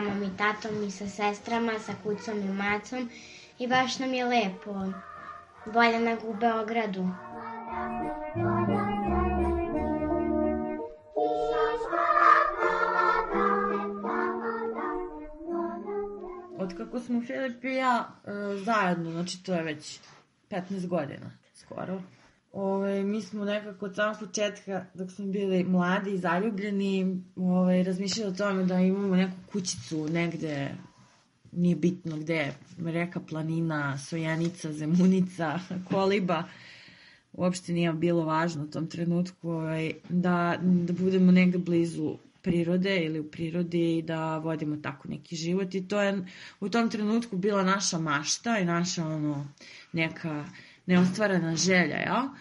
mamom i tatom i sa sestrama, sa kucom i macom i baš nam je lepo. Bolje nego u Beogradu. Od kako smo Filip i ja e, zajedno, znači to je već 15 godina skoro. Ove, mi smo nekako od samog početka, dok smo bili mladi i zaljubljeni, ove, razmišljali o tome da imamo neku kućicu negde, nije bitno gde, reka, planina, sojanica, zemunica, koliba, uopšte nije bilo važno u tom trenutku, ovaj, da, da budemo negde blizu prirode ili u prirodi i da vodimo tako neki život i to je u tom trenutku bila naša mašta i naša ono neka neostvarena želja, ja?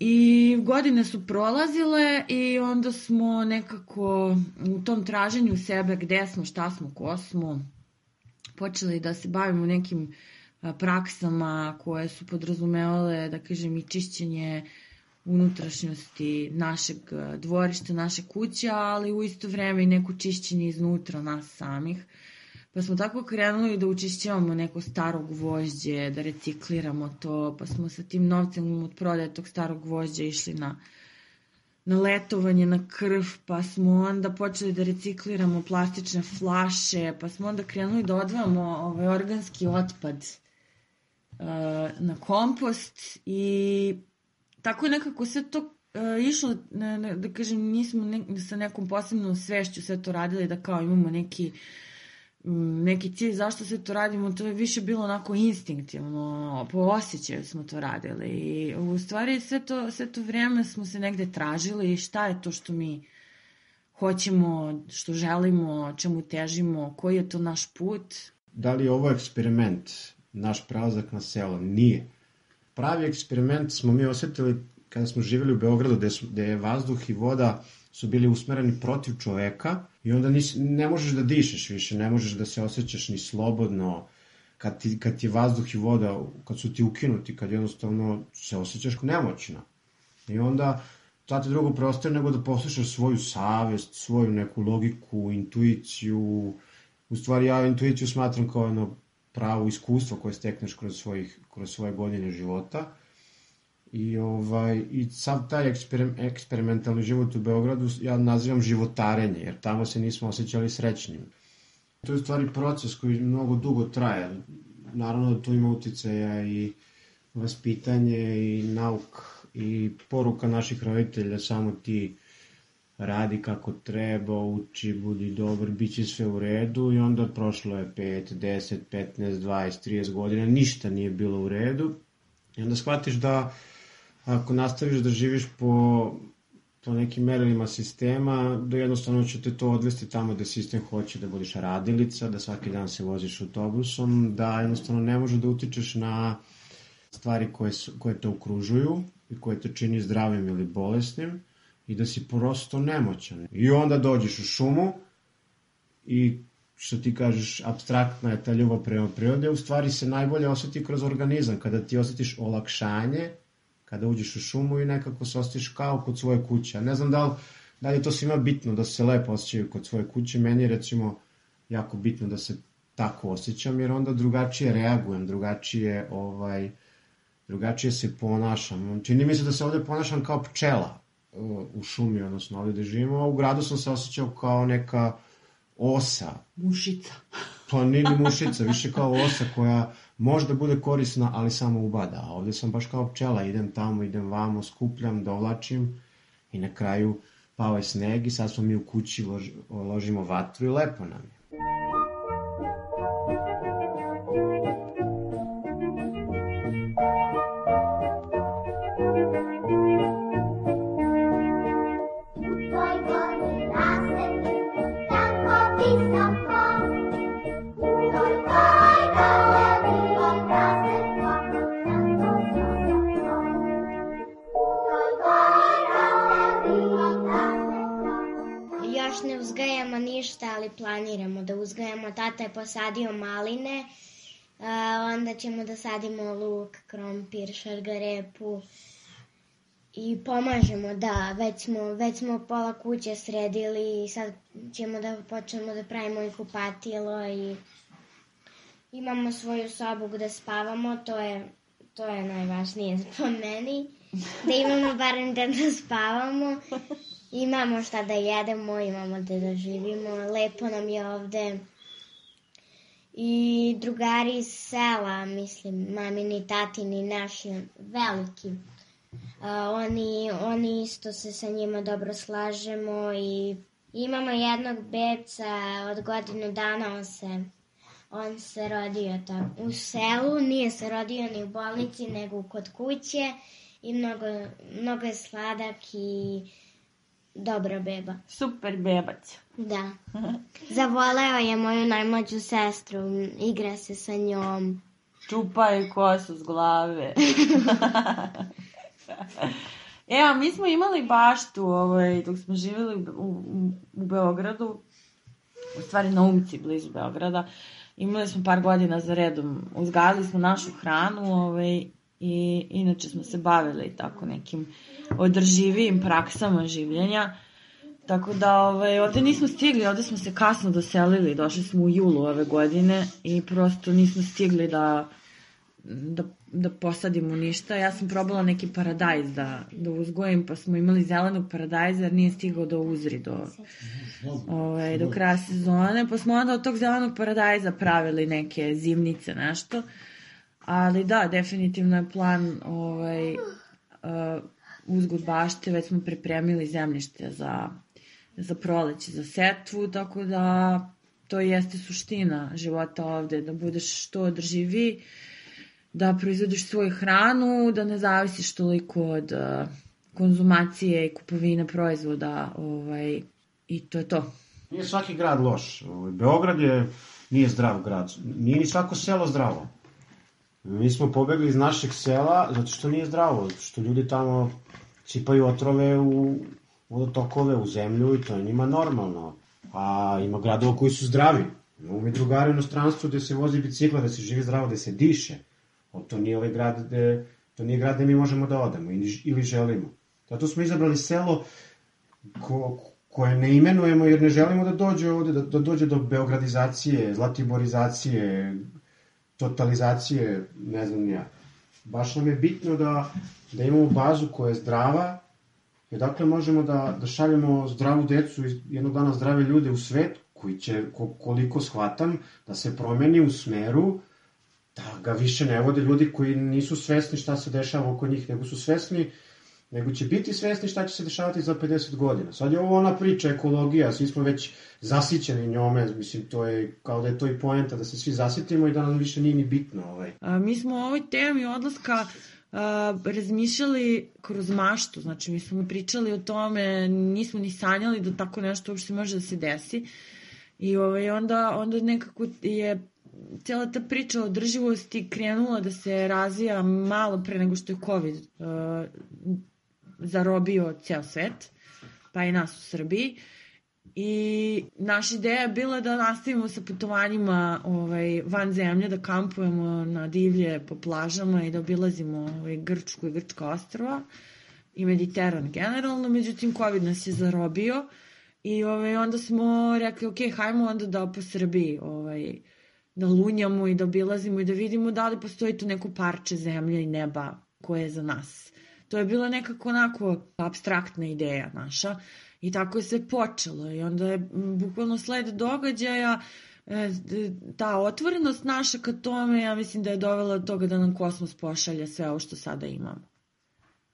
I godine su prolazile i onda smo nekako u tom traženju sebe gde smo, šta smo, ko smo, počeli da se bavimo nekim praksama koje su podrazumevale, da kažem, i čišćenje unutrašnjosti našeg dvorišta, naše kuće, ali u isto vreme i neko čišćenje iznutra nas samih. Pa smo tako krenuli da učišćavamo neko staro gvožđe, da recikliramo to, pa smo sa tim novcem od prodaje tog starog gvožđa išli na, na letovanje, na krv, pa smo onda počeli da recikliramo plastične flaše, pa smo onda krenuli da odvajamo ovaj organski otpad uh, na kompost i tako je nekako sve to uh, išlo, da kažem, nismo ne, sa nekom posebnom svešću sve to radili, da kao imamo neki neki cilj zašto sve to radimo, to je više bilo onako instinktivno, po osjećaju smo to radili i u stvari sve to, sve to vreme smo se negde tražili i šta je to što mi hoćemo, što želimo, čemu težimo, koji je to naš put. Da li je ovo eksperiment, naš prelazak na selo? Nije. Pravi eksperiment smo mi osetili kada smo živjeli u Beogradu, gde, gde je vazduh i voda su bili usmereni protiv čoveka i onda nis, ne možeš da dišeš više, ne možeš da se osjećaš ni slobodno, kad ti, kad ti vazduh i voda, kad su ti ukinuti, kad jednostavno se osjećaš nemoćno. I onda ta ti drugo preostaje nego da poslušaš svoju savest, svoju neku logiku, intuiciju. U stvari ja intuiciju smatram kao jedno pravo iskustvo koje stekneš kroz, svojih, kroz svoje godine života I, ovaj, i sam taj eksperim, eksperimentalni život u Beogradu ja nazivam životarenje, jer tamo se nismo osjećali srećnim. To je stvari proces koji mnogo dugo traje. Naravno da tu ima uticaja i vaspitanje i nauk i poruka naših roditelja, samo ti radi kako treba, uči, budi dobar, bit će sve u redu i onda prošlo je 5, 10, 15, 20, 30 godina, ništa nije bilo u redu i onda shvatiš da ako nastaviš da živiš po, po nekim merilima sistema, da jednostavno će te to odvesti tamo da sistem hoće da budeš radilica, da svaki dan se voziš autobusom, da jednostavno ne može da utičeš na stvari koje, su, koje te okružuju i koje te čini zdravim ili bolesnim i da si prosto nemoćan. I onda dođeš u šumu i što ti kažeš, abstraktna je ta ljubav prema prirode, u stvari se najbolje osjeti kroz organizam, kada ti osjetiš olakšanje, kada uđeš u šumu i nekako se osjetiš kao kod svoje kuće. Ne znam da li, da li je to svima bitno da se lepo osjećaju kod svoje kuće. Meni je recimo jako bitno da se tako osjećam, jer onda drugačije reagujem, drugačije ovaj, drugačije se ponašam. Čini mi se da se ovde ponašam kao pčela uh, u šumi, odnosno ovde gde živimo, a u gradu sam se osjećao kao neka osa. Mušica. Pa nije ni mušica, više kao osa koja možda bude korisna, ali samo ubada. A ovde sam baš kao pčela, idem tamo, idem vamo, skupljam, dovlačim i na kraju pao je sneg i sad smo mi u kući, lož, ložimo vatru i lepo nam je. Tata je posadio maline, onda ćemo da sadimo luk, krompir, šargarepu i pomažemo, da, već smo, već smo pola kuće sredili i sad ćemo da počnemo da pravimo i kupatilo i imamo svoju sobu gde spavamo, to je, to je najvažnije po meni, da imamo barem gde da spavamo. Imamo šta da jedemo, imamo gde da živimo, lepo nam je ovde. I drugari iz sela, mislim, mamini, tatini, naši, veliki. A, oni, oni isto se sa njima dobro slažemo i imamo jednog beca od godinu dana, on se, on se rodio tamo u selu, nije se rodio ni u bolnici, nego kod kuće i mnogo, mnogo je sladak i dobra beba. Super bebac. Da. Zavoleo je moju najmlađu sestru, igra se sa njom. Čupa je kosu s glave. Evo, mi smo imali baštu ovaj, dok smo živjeli u, u, u Beogradu, u stvari na ulici blizu Beograda. Imali smo par godina za redom, uzgajali smo našu hranu ovaj, i inače smo se bavili tako nekim održivijim praksama življenja. Tako da ovaj, ovde nismo stigli, ovde smo se kasno doselili, došli smo u julu ove godine i prosto nismo stigli da, da, da posadimo ništa. Ja sam probala neki paradajz da, da uzgojim, pa smo imali zelenog paradajza jer nije stigao da uzri do, ovaj, do kraja sezone, pa smo onda od tog zelenog paradajza pravili neke zimnice, nešto. Ali da, definitivno je plan ovaj, uh, uzgod bašte, već smo pripremili zemljište za, za proleće, za setvu, tako da to jeste suština života ovde, da budeš što održiviji, da proizvodiš svoju hranu, da ne zavisiš toliko od uh, konzumacije i kupovine proizvoda ovaj, i to je to. Nije svaki grad loš. Ovaj, Beograd je, nije zdrav grad. Nije ni svako selo zdravo. Mi smo pobegli iz našeg sela zato što nije zdravo, zato što ljudi tamo sipaju otrove u vodotokove, u zemlju i to je njima normalno. A ima gradova koji su zdravi. Imamo mi drugari u inostranstvu gde se vozi bicikla, da se živi zdravo, da se diše. O, to nije ovaj grad gde, to nije grad gde mi možemo da odemo ili želimo. Zato smo izabrali selo ko, koje ne imenujemo jer ne želimo da dođe ovde, da, da dođe do beogradizacije, zlatiborizacije, totalizacije, ne znam ja. Baš nam je bitno da, da imamo bazu koja je zdrava, i dakle možemo da, da šaljemo zdravu decu i jednog dana zdrave ljude u svet, koji će, ko, koliko shvatam, da se promeni u smeru da ga više ne vode ljudi koji nisu svesni šta se dešava oko njih, nego su svesni nego će biti svesni šta će se dešavati za 50 godina. Sad je ovo ona priča ekologija, svi smo već zasićeni njome, mislim, to je kao da je to i poenta, da se svi zasitimo i da nam više nije ni bitno. Ovaj. A, mi smo o ovoj temi odlaska a, razmišljali kroz maštu, znači mi smo pričali o tome, nismo ni sanjali da tako nešto uopšte može da se desi. I ovaj, onda, onda nekako je cijela ta priča o održivosti krenula da se razvija malo pre nego što je COVID zarobio ceo svet, pa i nas u Srbiji. I naša ideja je bila da nastavimo sa putovanjima ovaj, van zemlje, da kampujemo na divlje po plažama i da obilazimo ovaj, Grčku i Grčka ostrava i Mediteran generalno, međutim COVID nas je zarobio i ovaj, onda smo rekli ok, hajmo onda da po Srbiji ovaj, da lunjamo i da obilazimo i da vidimo da li postoji tu neko parče zemlje i neba koje je za nas. To je bila nekako onako abstraktna ideja naša i tako je sve počelo i onda je bukvalno sled događaja e, ta otvorenost naša ka tome, ja mislim da je dovela do toga da nam kosmos pošalje sve ovo što sada imamo.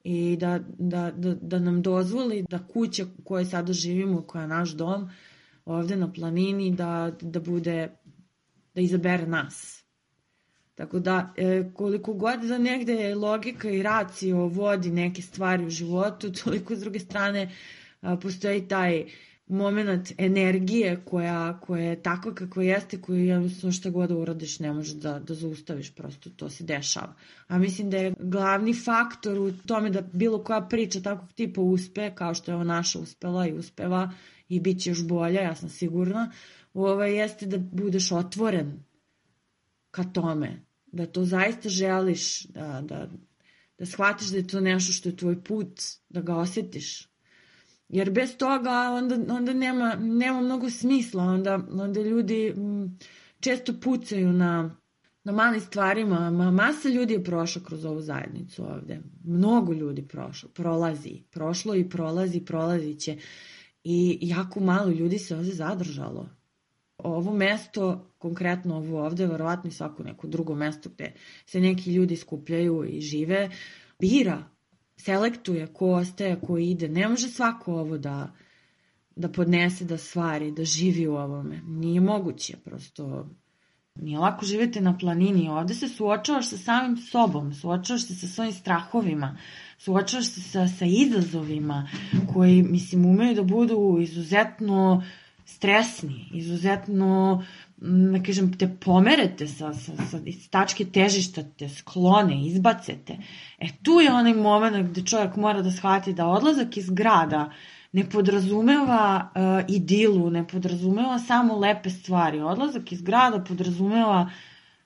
I da, da, da, da nam dozvoli da kuća u kojoj sada živimo, koja je naš dom, ovde na planini, da, da bude, da izabere nas. Tako da, e, koliko god da negde logika i racio vodi neke stvari u životu, toliko s druge strane a, postoji taj moment energije koja, koja je takva kako jeste, koju jednostavno šta god da uradiš ne možeš da, da zaustaviš, prosto to se dešava. A mislim da je glavni faktor u tome da bilo koja priča takvog tipa uspe, kao što je ova naša uspela i uspeva i bit će još bolja, ja sam sigurna, ovaj, jeste da budeš otvoren ka tome, da to zaista želiš, da, da, da shvatiš da je to nešto što je tvoj put, da ga osjetiš. Jer bez toga onda, onda nema, nema mnogo smisla, onda, onda ljudi često pucaju na, na malim stvarima, ma, masa ljudi je prošla kroz ovu zajednicu ovde. Mnogo ljudi prošlo, prolazi, prošlo i prolazi, prolazit će. I jako malo ljudi se ovde zadržalo ovo mesto, konkretno ovo ovde, verovatno i svako neko drugo mesto gde se neki ljudi skupljaju i žive, bira, selektuje ko ostaje, ko ide. Ne može svako ovo da, da podnese, da stvari, da živi u ovome. Nije moguće, prosto nije lako živeti na planini. Ovde se suočavaš sa samim sobom, suočavaš se sa svojim strahovima, suočavaš se sa, sa izazovima koji, mislim, umeju da budu izuzetno stresni, izuzetno, da kažem, te pomerete sa, sa, sa iz tačke težišta, te sklone, izbacete. E tu je onaj moment gde čovjek mora da shvati da odlazak iz grada ne podrazumeva uh, idilu, ne podrazumeva samo lepe stvari. Odlazak iz grada podrazumeva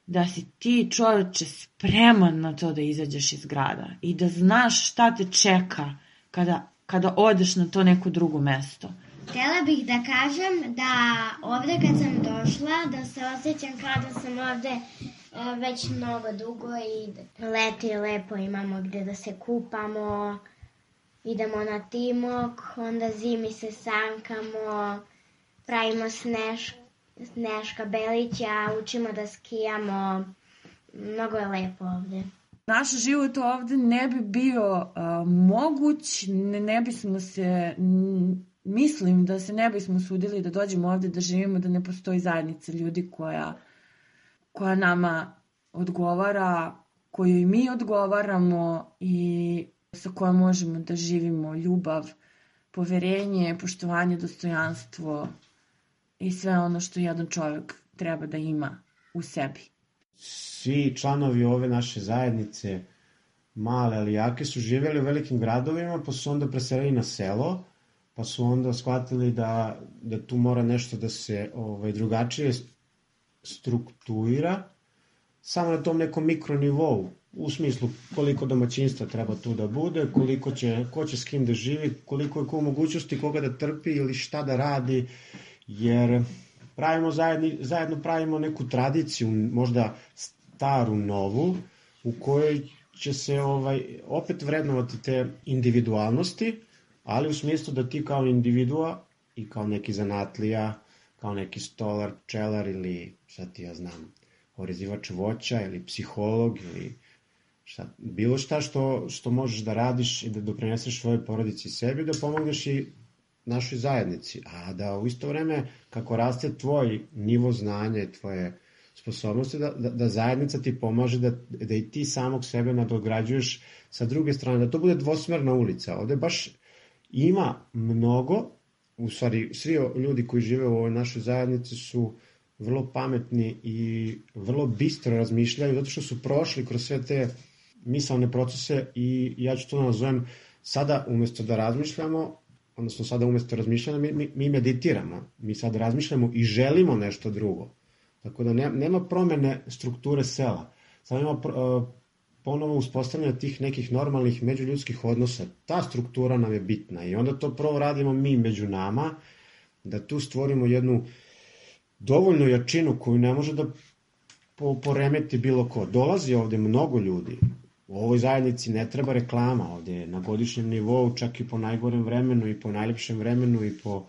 da si ti čoveče spreman na to da izađeš iz grada i da znaš šta te čeka kada, kada odeš na to neko drugo mesto. Htjela bih da kažem da ovde kad sam došla, da se osjećam kao da sam ovde već mnogo dugo i leti lepo, imamo gde da se kupamo, idemo na timok, onda zimi se sankamo, pravimo sneš, sneška belića, učimo da skijamo, mnogo je lepo ovde. Naš život ovde ne bi bio uh, moguć, ne, ne bismo se, mislim da se ne bismo sudili da dođemo ovde da živimo, da ne postoji zajednica ljudi koja, koja nama odgovara, kojoj mi odgovaramo i sa kojom možemo da živimo ljubav, poverenje, poštovanje, dostojanstvo i sve ono što jedan čovjek treba da ima u sebi. Svi članovi ove naše zajednice, male ali jake, su živjeli u velikim gradovima, pa su onda preselili na selo, pa su onda shvatili da, da tu mora nešto da se ovaj, drugačije struktuira, samo na tom nekom mikronivou, u smislu koliko domaćinstva treba tu da bude, koliko će, ko će s kim da živi, koliko je ko mogućnosti koga da trpi ili šta da radi, jer pravimo zajedni, zajedno pravimo neku tradiciju, možda staru, novu, u kojoj će se ovaj opet vrednovati te individualnosti, ali u smislu da ti kao individua i kao neki zanatlija, kao neki stolar, pčelar ili šta ti ja znam, orezivač voća ili psiholog ili šta, bilo šta što, što možeš da radiš i da doprineseš svojoj porodici i sebi, da pomogneš i našoj zajednici, a da u isto vreme kako raste tvoj nivo znanja i tvoje sposobnosti, da, da, da zajednica ti pomaže da, da i ti samog sebe nadograđuješ sa druge strane, da to bude dvosmerna ulica. Ovde baš ima mnogo, u stvari svi ljudi koji žive u ovoj našoj zajednici su vrlo pametni i vrlo bistro razmišljaju, zato što su prošli kroz sve te misalne procese i ja ću to da nazovem sada umesto da razmišljamo, odnosno sada umesto razmišljanja mi, mi, meditiramo, mi sad razmišljamo i želimo nešto drugo. Tako da ne, nema promene strukture sela, samo ima ponovo uspostavljanje tih nekih normalnih međuljudskih odnosa. Ta struktura nam je bitna i onda to prvo radimo mi među nama, da tu stvorimo jednu dovoljnu jačinu koju ne može da po, poremeti bilo ko. Dolazi ovde mnogo ljudi. U ovoj zajednici ne treba reklama ovde na godišnjem nivou, čak i po najgorem vremenu i po najljepšem vremenu i po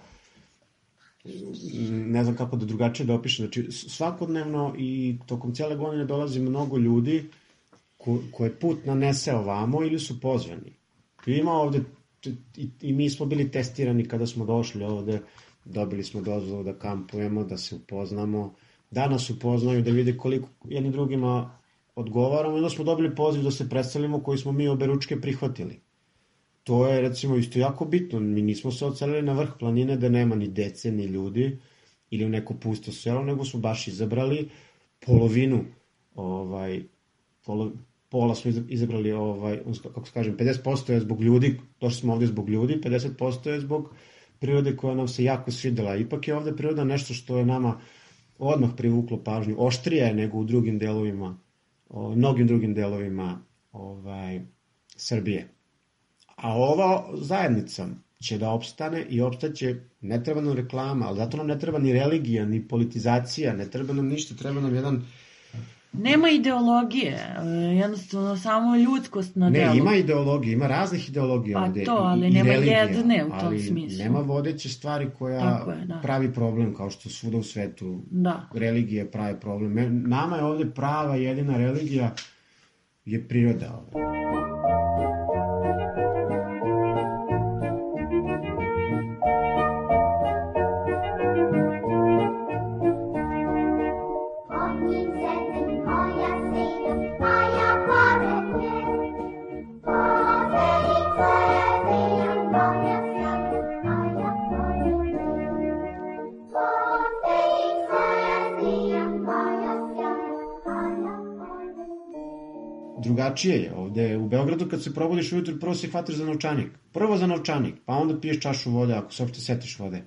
ne znam kako da drugačije da opišem. Znači, svakodnevno i tokom cele godine dolazi mnogo ljudi ko, koje put nanese ovamo ili su pozvani. Ima ovde, i, i mi smo bili testirani kada smo došli ovde, dobili smo dozvolu da kampujemo, da se upoznamo, da nas upoznaju, da vide koliko jedni drugima odgovaramo, onda smo dobili poziv da se predstavimo koji smo mi obe ručke prihvatili. To je recimo isto jako bitno, mi nismo se ocelili na vrh planine da nema ni dece, ni ljudi, ili u neko pusto selo, nego smo baš izabrali polovinu, ovaj, polo, pola smo izabrali, ovaj, kako se kažem, 50% je zbog ljudi, došli smo ovde zbog ljudi, 50% je zbog prirode koja nam se jako svidela. Ipak je ovde priroda nešto što je nama odmah privuklo pažnju, oštrija je nego u drugim delovima, o, mnogim drugim delovima ovaj, Srbije. A ova zajednica će da opstane i opstaće, ne treba nam reklama, ali zato nam ne treba ni religija, ni politizacija, ne treba nam ništa, treba nam jedan Nema ideologije, e, jednostavno samo ljudskost na Ne, delu. ima ideologije, ima raznih ideologija Pa ovde. to, ali i nema religija, jedne u tom ali smislu. nema vodeće stvari koja je, da. pravi problem, kao što svuda u svetu Da. religije prave problem. Me- Nama je ovde prava jedina religija je priroda. Ovde. Drugačije je ovde. U Beogradu kad se probudiš ujutru, prvo se hvataš za novčanik. Prvo za novčanik, pa onda piješ čašu vode, ako se uopšte setiš vode.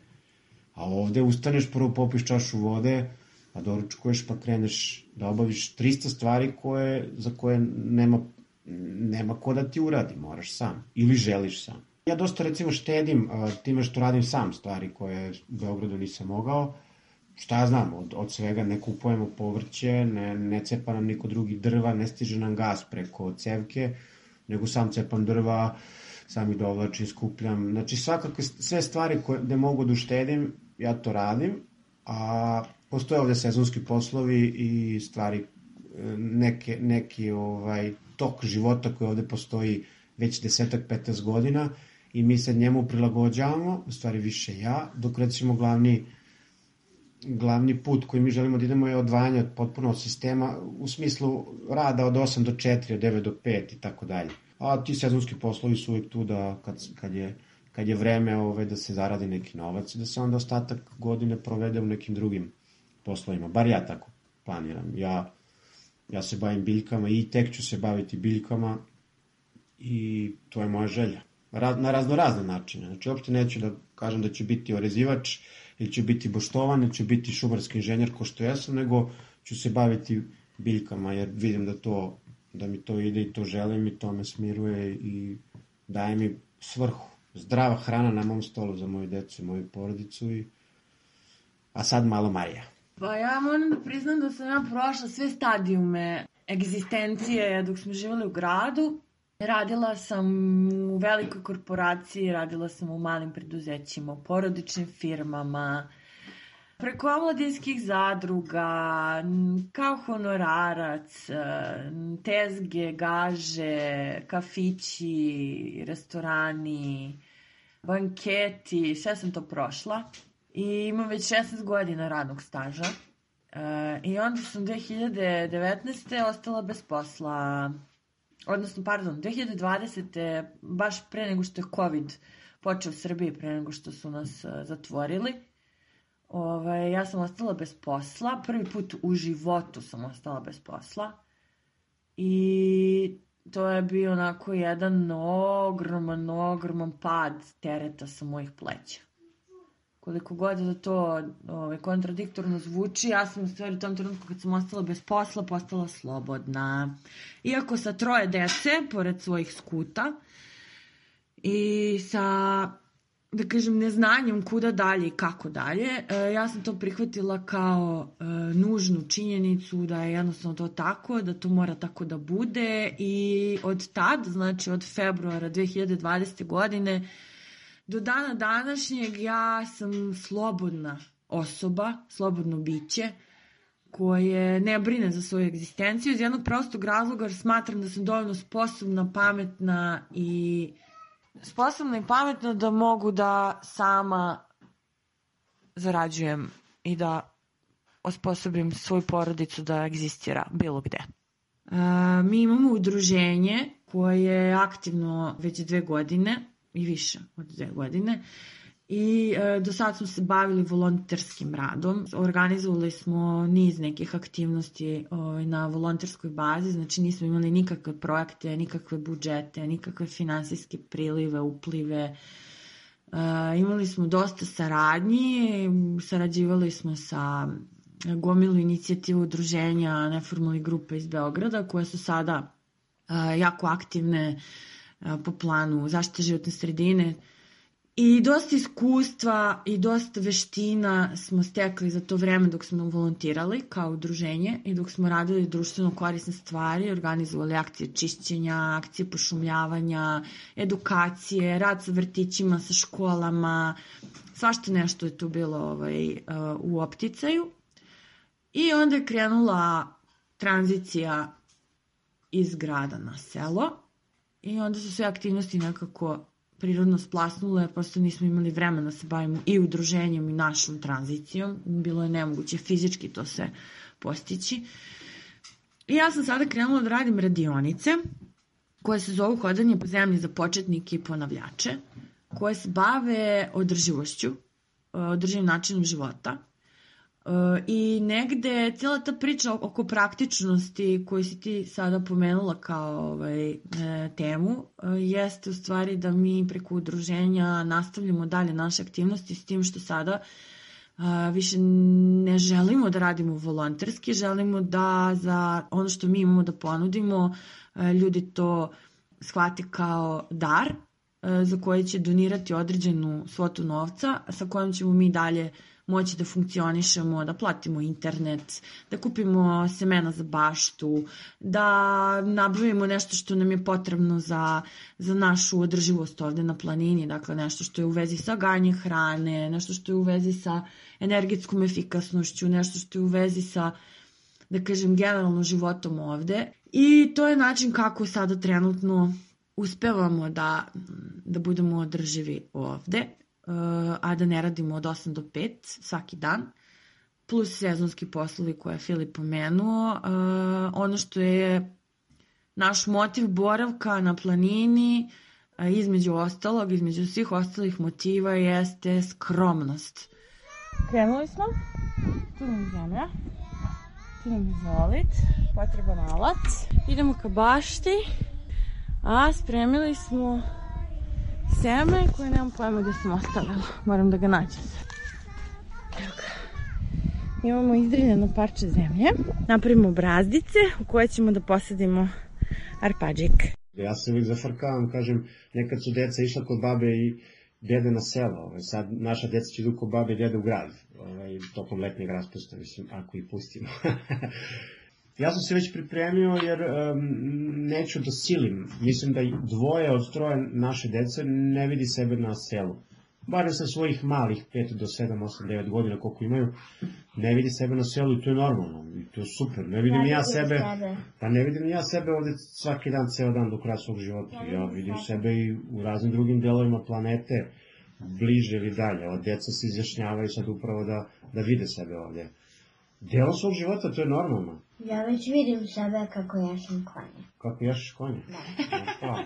A ovde ustaneš, prvo popiješ čašu vode, pa doručkuješ, pa kreneš da obaviš 300 stvari koje, za koje nema, nema ko da ti uradi, moraš sam. Ili želiš sam. Ja dosta recimo štedim time što radim sam stvari koje u Beogradu nisam mogao. Šta ja znam, od, od svega ne kupujemo povrće, ne, ne cepa nam niko drugi drva, ne stiže nam gas preko cevke, nego sam cepam drva, sam ih dovlačim, skupljam. Znači svakakve sve stvari koje, gde mogu da uštedim, ja to radim, a postoje ovde sezonski poslovi i stvari neke, neki ovaj, tok života koji ovde postoji već desetak, 15 godina i mi se njemu prilagođavamo, u stvari više ja, dok recimo glavni glavni put koji mi želimo da idemo je odvajanje od potpuno od sistema u smislu rada od 8 do 4, od 9 do 5 i tako dalje. A ti sezonski poslovi su uvijek tu da kad, kad je kad je vreme ove, da se zaradi neki novac i da se onda ostatak godine provede u nekim drugim poslovima. Bar ja tako planiram. Ja, ja se bavim biljkama i tek ću se baviti biljkama i to je moja želja. Na razno razne načine. Znači, uopšte neću da kažem da ću biti orezivač ili ću biti boštovan ili ću biti šumarski inženjer ko što jesam, nego ću se baviti biljkama jer vidim da to da mi to ide i to želim i to me smiruje i daje mi svrhu. Zdrava hrana na mom stolu za moju decu i moju porodicu i a sad malo Marija. Pa ja moram da priznam da sam ja prošla sve stadijume egzistencije dok smo živjeli u gradu. Radila sam u velikoj korporaciji, radila sam u malim preduzećima, u porodičnim firmama, preko omladinskih zadruga, kao honorarac, tezge, gaže, kafići, restorani, banketi, sve sam to prošla. I imam već 16 godina radnog staža. E, I onda sam 2019. ostala bez posla. Odnosno, pardon, 2020. baš pre nego što je COVID počeo u Srbiji, pre nego što su nas e, zatvorili. Ove, ja sam ostala bez posla. Prvi put u životu sam ostala bez posla. I to je bio onako jedan ogroman, ogroman pad tereta sa mojih pleća koliko god da to ovaj, kontradiktorno zvuči, ja sam u stvari u tom trenutku kad sam ostala bez posla, postala slobodna. Iako sa troje dece, pored svojih skuta, i sa da kažem, neznanjem kuda dalje i kako dalje, e, ja sam to prihvatila kao e, nužnu činjenicu da je jednostavno to tako, da to mora tako da bude i od tad, znači od februara 2020. godine do dana današnjeg ja sam slobodna osoba, slobodno biće, koje ne brine za svoju egzistenciju iz jednog prostog razloga jer smatram da sam dovoljno sposobna, pametna i sposobna i pametna da mogu da sama zarađujem i da osposobim svoju porodicu da egzistira bilo gde. E, mi imamo udruženje koje je aktivno već dve godine i više od dve godine i e, do sad smo se bavili volonterskim radom. Organizovali smo niz nekih aktivnosti o, na volonterskoj bazi, znači nismo imali nikakve projekte, nikakve budžete, nikakve finansijske prilive, uplive. E, imali smo dosta saradnji, sarađivali smo sa gomilu inicijativu udruženja neformalnih grupa iz Beograda koje su sada e, jako aktivne po planu zaštite životne sredine, I dosta iskustva i dosta veština smo stekli za to vreme dok smo volontirali kao udruženje i dok smo radili društveno korisne stvari, organizovali akcije čišćenja, akcije pošumljavanja, edukacije, rad sa vrtićima, sa školama, svašta nešto je tu bilo ovaj, u opticaju. I onda je krenula tranzicija iz grada na selo i onda su sve aktivnosti nekako prirodno splasnule, prosto nismo imali vremena da se bavimo i udruženjem i našom tranzicijom. Bilo je nemoguće fizički to se postići. I ja sam sada krenula da radim radionice koje se zovu hodanje po zemlji za početnike i ponavljače, koje se bave održivošću, održivim načinom života I negde cijela ta priča oko praktičnosti koju si ti sada pomenula kao ovaj, e, temu e, jeste u stvari da mi preko udruženja nastavljamo dalje naše aktivnosti s tim što sada više ne želimo da radimo volonterski, želimo da za ono što mi imamo da ponudimo ljudi to shvate kao dar za koje će donirati određenu svotu novca sa kojom ćemo mi dalje moći da funkcionišemo, da platimo internet, da kupimo semena za baštu, da nabavimo nešto što nam je potrebno za, za našu održivost ovde na planini, dakle nešto što je u vezi sa ganje hrane, nešto što je u vezi sa energetskom efikasnošću, nešto što je u vezi sa da kažem, generalno životom ovde. I to je način kako sada trenutno uspevamo da, da budemo održivi ovde a da ne radimo od 8 do 5 svaki dan, plus sezonski poslovi koje je Filip pomenuo. Ono što je naš motiv boravka na planini, između ostalog, između svih ostalih motiva jeste skromnost. Krenuli smo, tu nam zemlja, tu nam izolit, potreban alat. Idemo ka bašti, a spremili smo seme koje nemam pojma gde sam ostavila. Moram da ga nađem sad. Evo ga. Imamo izdriljeno parče zemlje. Napravimo brazdice u koje ćemo da posadimo arpađik. Ja se uvijek zafrkavam, kažem, nekad su deca išla kod babe i dede na selo. Ovaj, sad naša deca će idu kod babe i dede u grad. Ovaj, tokom letnjeg raspusta, mislim, ako ih pustimo. Ja sam se već pripremio jer um, neću da silim. Mislim da dvoje od troje naše dece ne vidi sebe na selu. Barem sa svojih malih 5 do 7, 8, 9 godina koliko imaju, ne vidi sebe na selu i to je normalno. I to je super. Ne vidim ja, ja sebe, pa ne vidim ja sebe ovde svaki dan, ceo dan do kraja svog života. Ja vidim sebe i u raznim drugim delovima planete, bliže ili dalje. Ova deca se izjašnjavaju sad upravo da, da vide sebe ovde. Delo svog života, to je normalno. Ja već vidim sebe kako jašem konje. Kako jašeš konje? Da.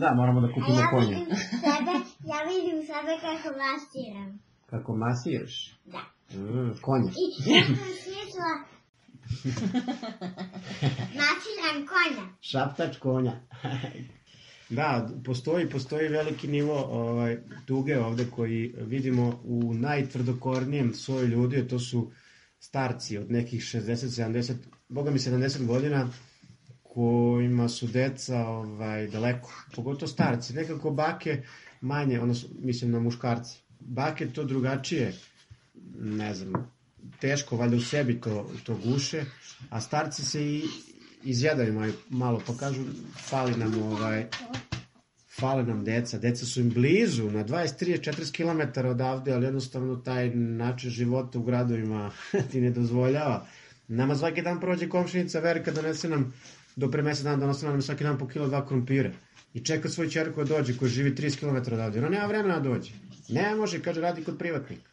da, moramo da kupimo ja konje. Vidim sebe, ja vidim sebe kako masiram. Kako masiraš? Da. Mm, konje. I ja sam smislila masiram konja. Šaptač konja. Da, postoji, postoji veliki nivo ovaj, tuge ovde koji vidimo u najtvrdokornijem svoju ljudi, to su starci od nekih 60, 70, boga mi 70 godina, kojima su deca ovaj, daleko, pogotovo starci. Nekako bake manje, odnosno, mislim na muškarce. Bake to drugačije, ne znam, teško, valjda u sebi to, to guše, a starci se i izjedaju malo, malo pa kažu, fali nam ovaj, fale nam deca, deca su im blizu, na 20, 30, 40 km odavde, ali jednostavno taj način života u gradovima ti ne dozvoljava. Nama svaki dan prođe komšinica Verika, donese nam, do pre mesec dana donose nam svaki dan po kilo dva krompira. I čeka svoju čerku da dođe, koja živi 30 km odavde. Ona nema vremena da dođe. Ne može, kaže, radi kod privatnika.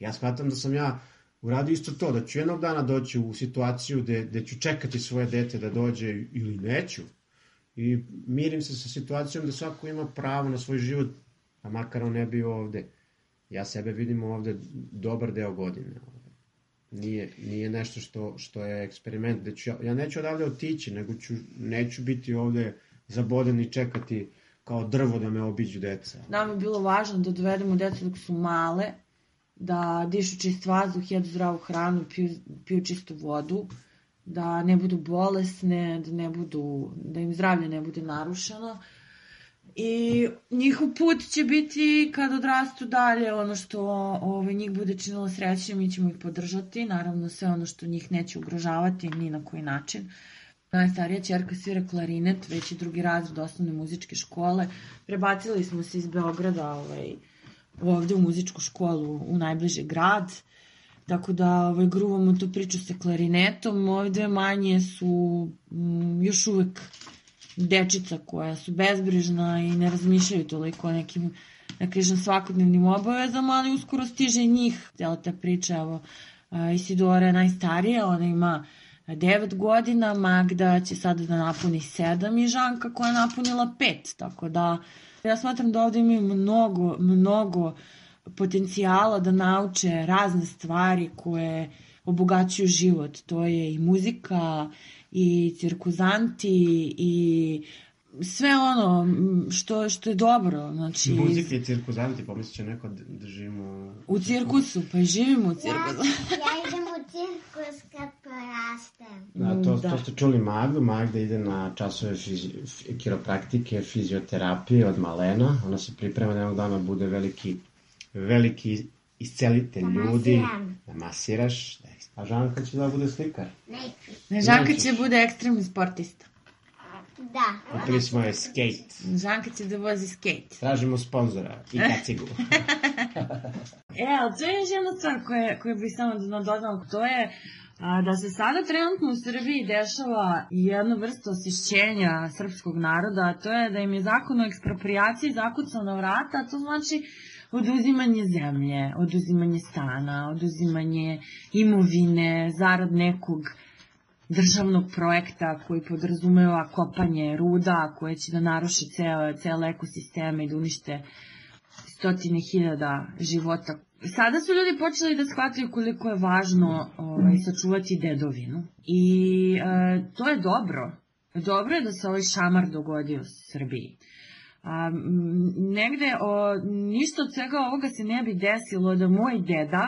Ja shvatam da sam ja uradio isto to, da ću jednog dana doći u situaciju gde, gde ću čekati svoje dete da dođe ili neću. I mirim se sa situacijom da svako ima pravo na svoj život, a makar on ne bio ovde. Ja sebe vidim ovde dobar deo godine. Nije, nije nešto što, što je eksperiment. Da ću, ja, ja neću odavde otići, nego ću, neću biti ovde zaboden i čekati kao drvo da me obiđu deca. Nam je bilo važno da dovedemo decu dok su male, da dišu čist vazduh, jedu zdravu hranu, piju, piju čistu vodu, da ne budu bolesne, da ne budu, da im zdravlje ne bude narušeno. I njihov put će biti kad odrastu dalje, ono što ovaj, njih bude činilo srećnim, mi ćemo ih podržati, naravno sve ono što njih neće ugrožavati ni na koji način. Najstarija čerka svira klarinet, već je drugi razred osnovne muzičke škole. Prebacili smo se iz Beograda ovaj, ovde u muzičku školu u najbliži grad. Tako da ovaj, gruvamo tu priču sa klarinetom. Ove dve manje su mm, još uvek dečica koja su bezbrižna i ne razmišljaju toliko o nekim da kažem svakodnevnim obavezama, ali uskoro stiže njih cijela ta priča, evo Isidora je najstarija, ona ima 9 godina, Magda će sada da napuni 7 i Žanka koja je napunila 5, tako da ja smatram da ovde imaju mnogo, mnogo potencijala da nauče razne stvari koje obogaćuju život. To je i muzika, i cirkuzanti, i sve ono što, što je dobro. Znači, Muzika i cirkuzanti, pomislit će neko da živimo... U cirkusu, pa i živimo u cirkusu. Ja, ja idem u cirkus kad porastem. Da, to, Da. to ste čuli Magdu. Magda ide na časove fizi, kiropraktike, fizioterapije od malena. Ona se priprema da jednog dana bude veliki, veliki iscelitelj Da ljudi. Da masiraš. Da, a Žanka će da bude slikar. Neću. Ne, Žanka Nećeš. će bude ekstremni sportista. Da. Kupili smo je skate. Žanka će da vozi skate. Tražimo sponzora i kacigu. E, ali to je još jedna stvar koja, koja bih samo da nadodam, to je a, da se sada trenutno u Srbiji dešava jedna vrsta osješćenja srpskog naroda, a to je da im je zakon o ekspropriaciji zakucao na vrata, a to znači oduzimanje zemlje, oduzimanje stana, oduzimanje imovine, zarad nekog državnog projekta koji podrazumeva kopanje ruda, koje će da naruši ceo, cele ekosisteme i da unište stotine hiljada života. Sada su ljudi počeli da shvataju koliko je važno ovaj, sačuvati dedovinu. I e, to je dobro. Dobro je da se ovaj šamar dogodio u Srbiji. A, negde o, ništa od svega ovoga se ne bi desilo da moj deda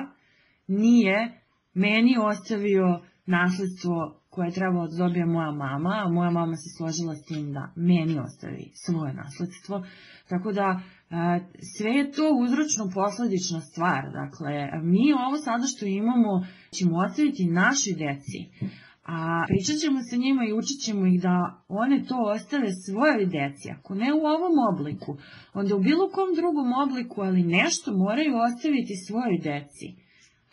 nije meni ostavio nasledstvo koje je trebalo da dobije moja mama, a moja mama se složila s tim da meni ostavi svoje nasledstvo. Tako da sve je to uzročno-posledična stvar. Dakle, mi ovo sada što imamo ćemo ostaviti našoj deci. A pričat ćemo sa njima i učit ćemo ih da one to ostave svojoj deci. Ako ne u ovom obliku, onda u bilo kom drugom obliku, ali nešto moraju ostaviti svojoj deci.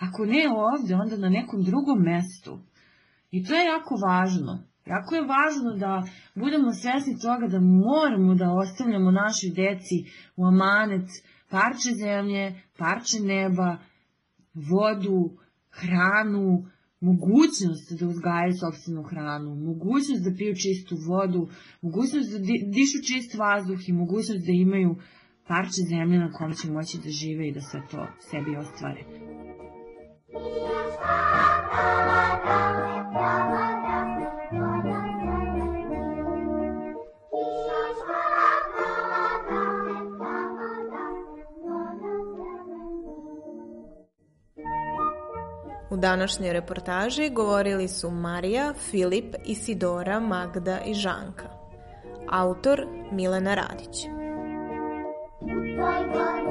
Ako ne ovde, onda na nekom drugom mestu. I to je jako važno. Jako je važno da budemo svesni toga da moramo da ostavljamo našoj deci u amanet parče zemlje, parče neba, vodu, hranu, mogućnost da uzgajaju sobstvenu hranu, mogućnost da piju čistu vodu, mogućnost da di- dišu čist vazduh i mogućnost da imaju parče zemlje na kom će moći da žive i da sve to sebi ostvare. U današnjoj reportaži govorili su Marija, Filip, Isidora, Magda i Žanka. Autor Milena Radić. Svoj goni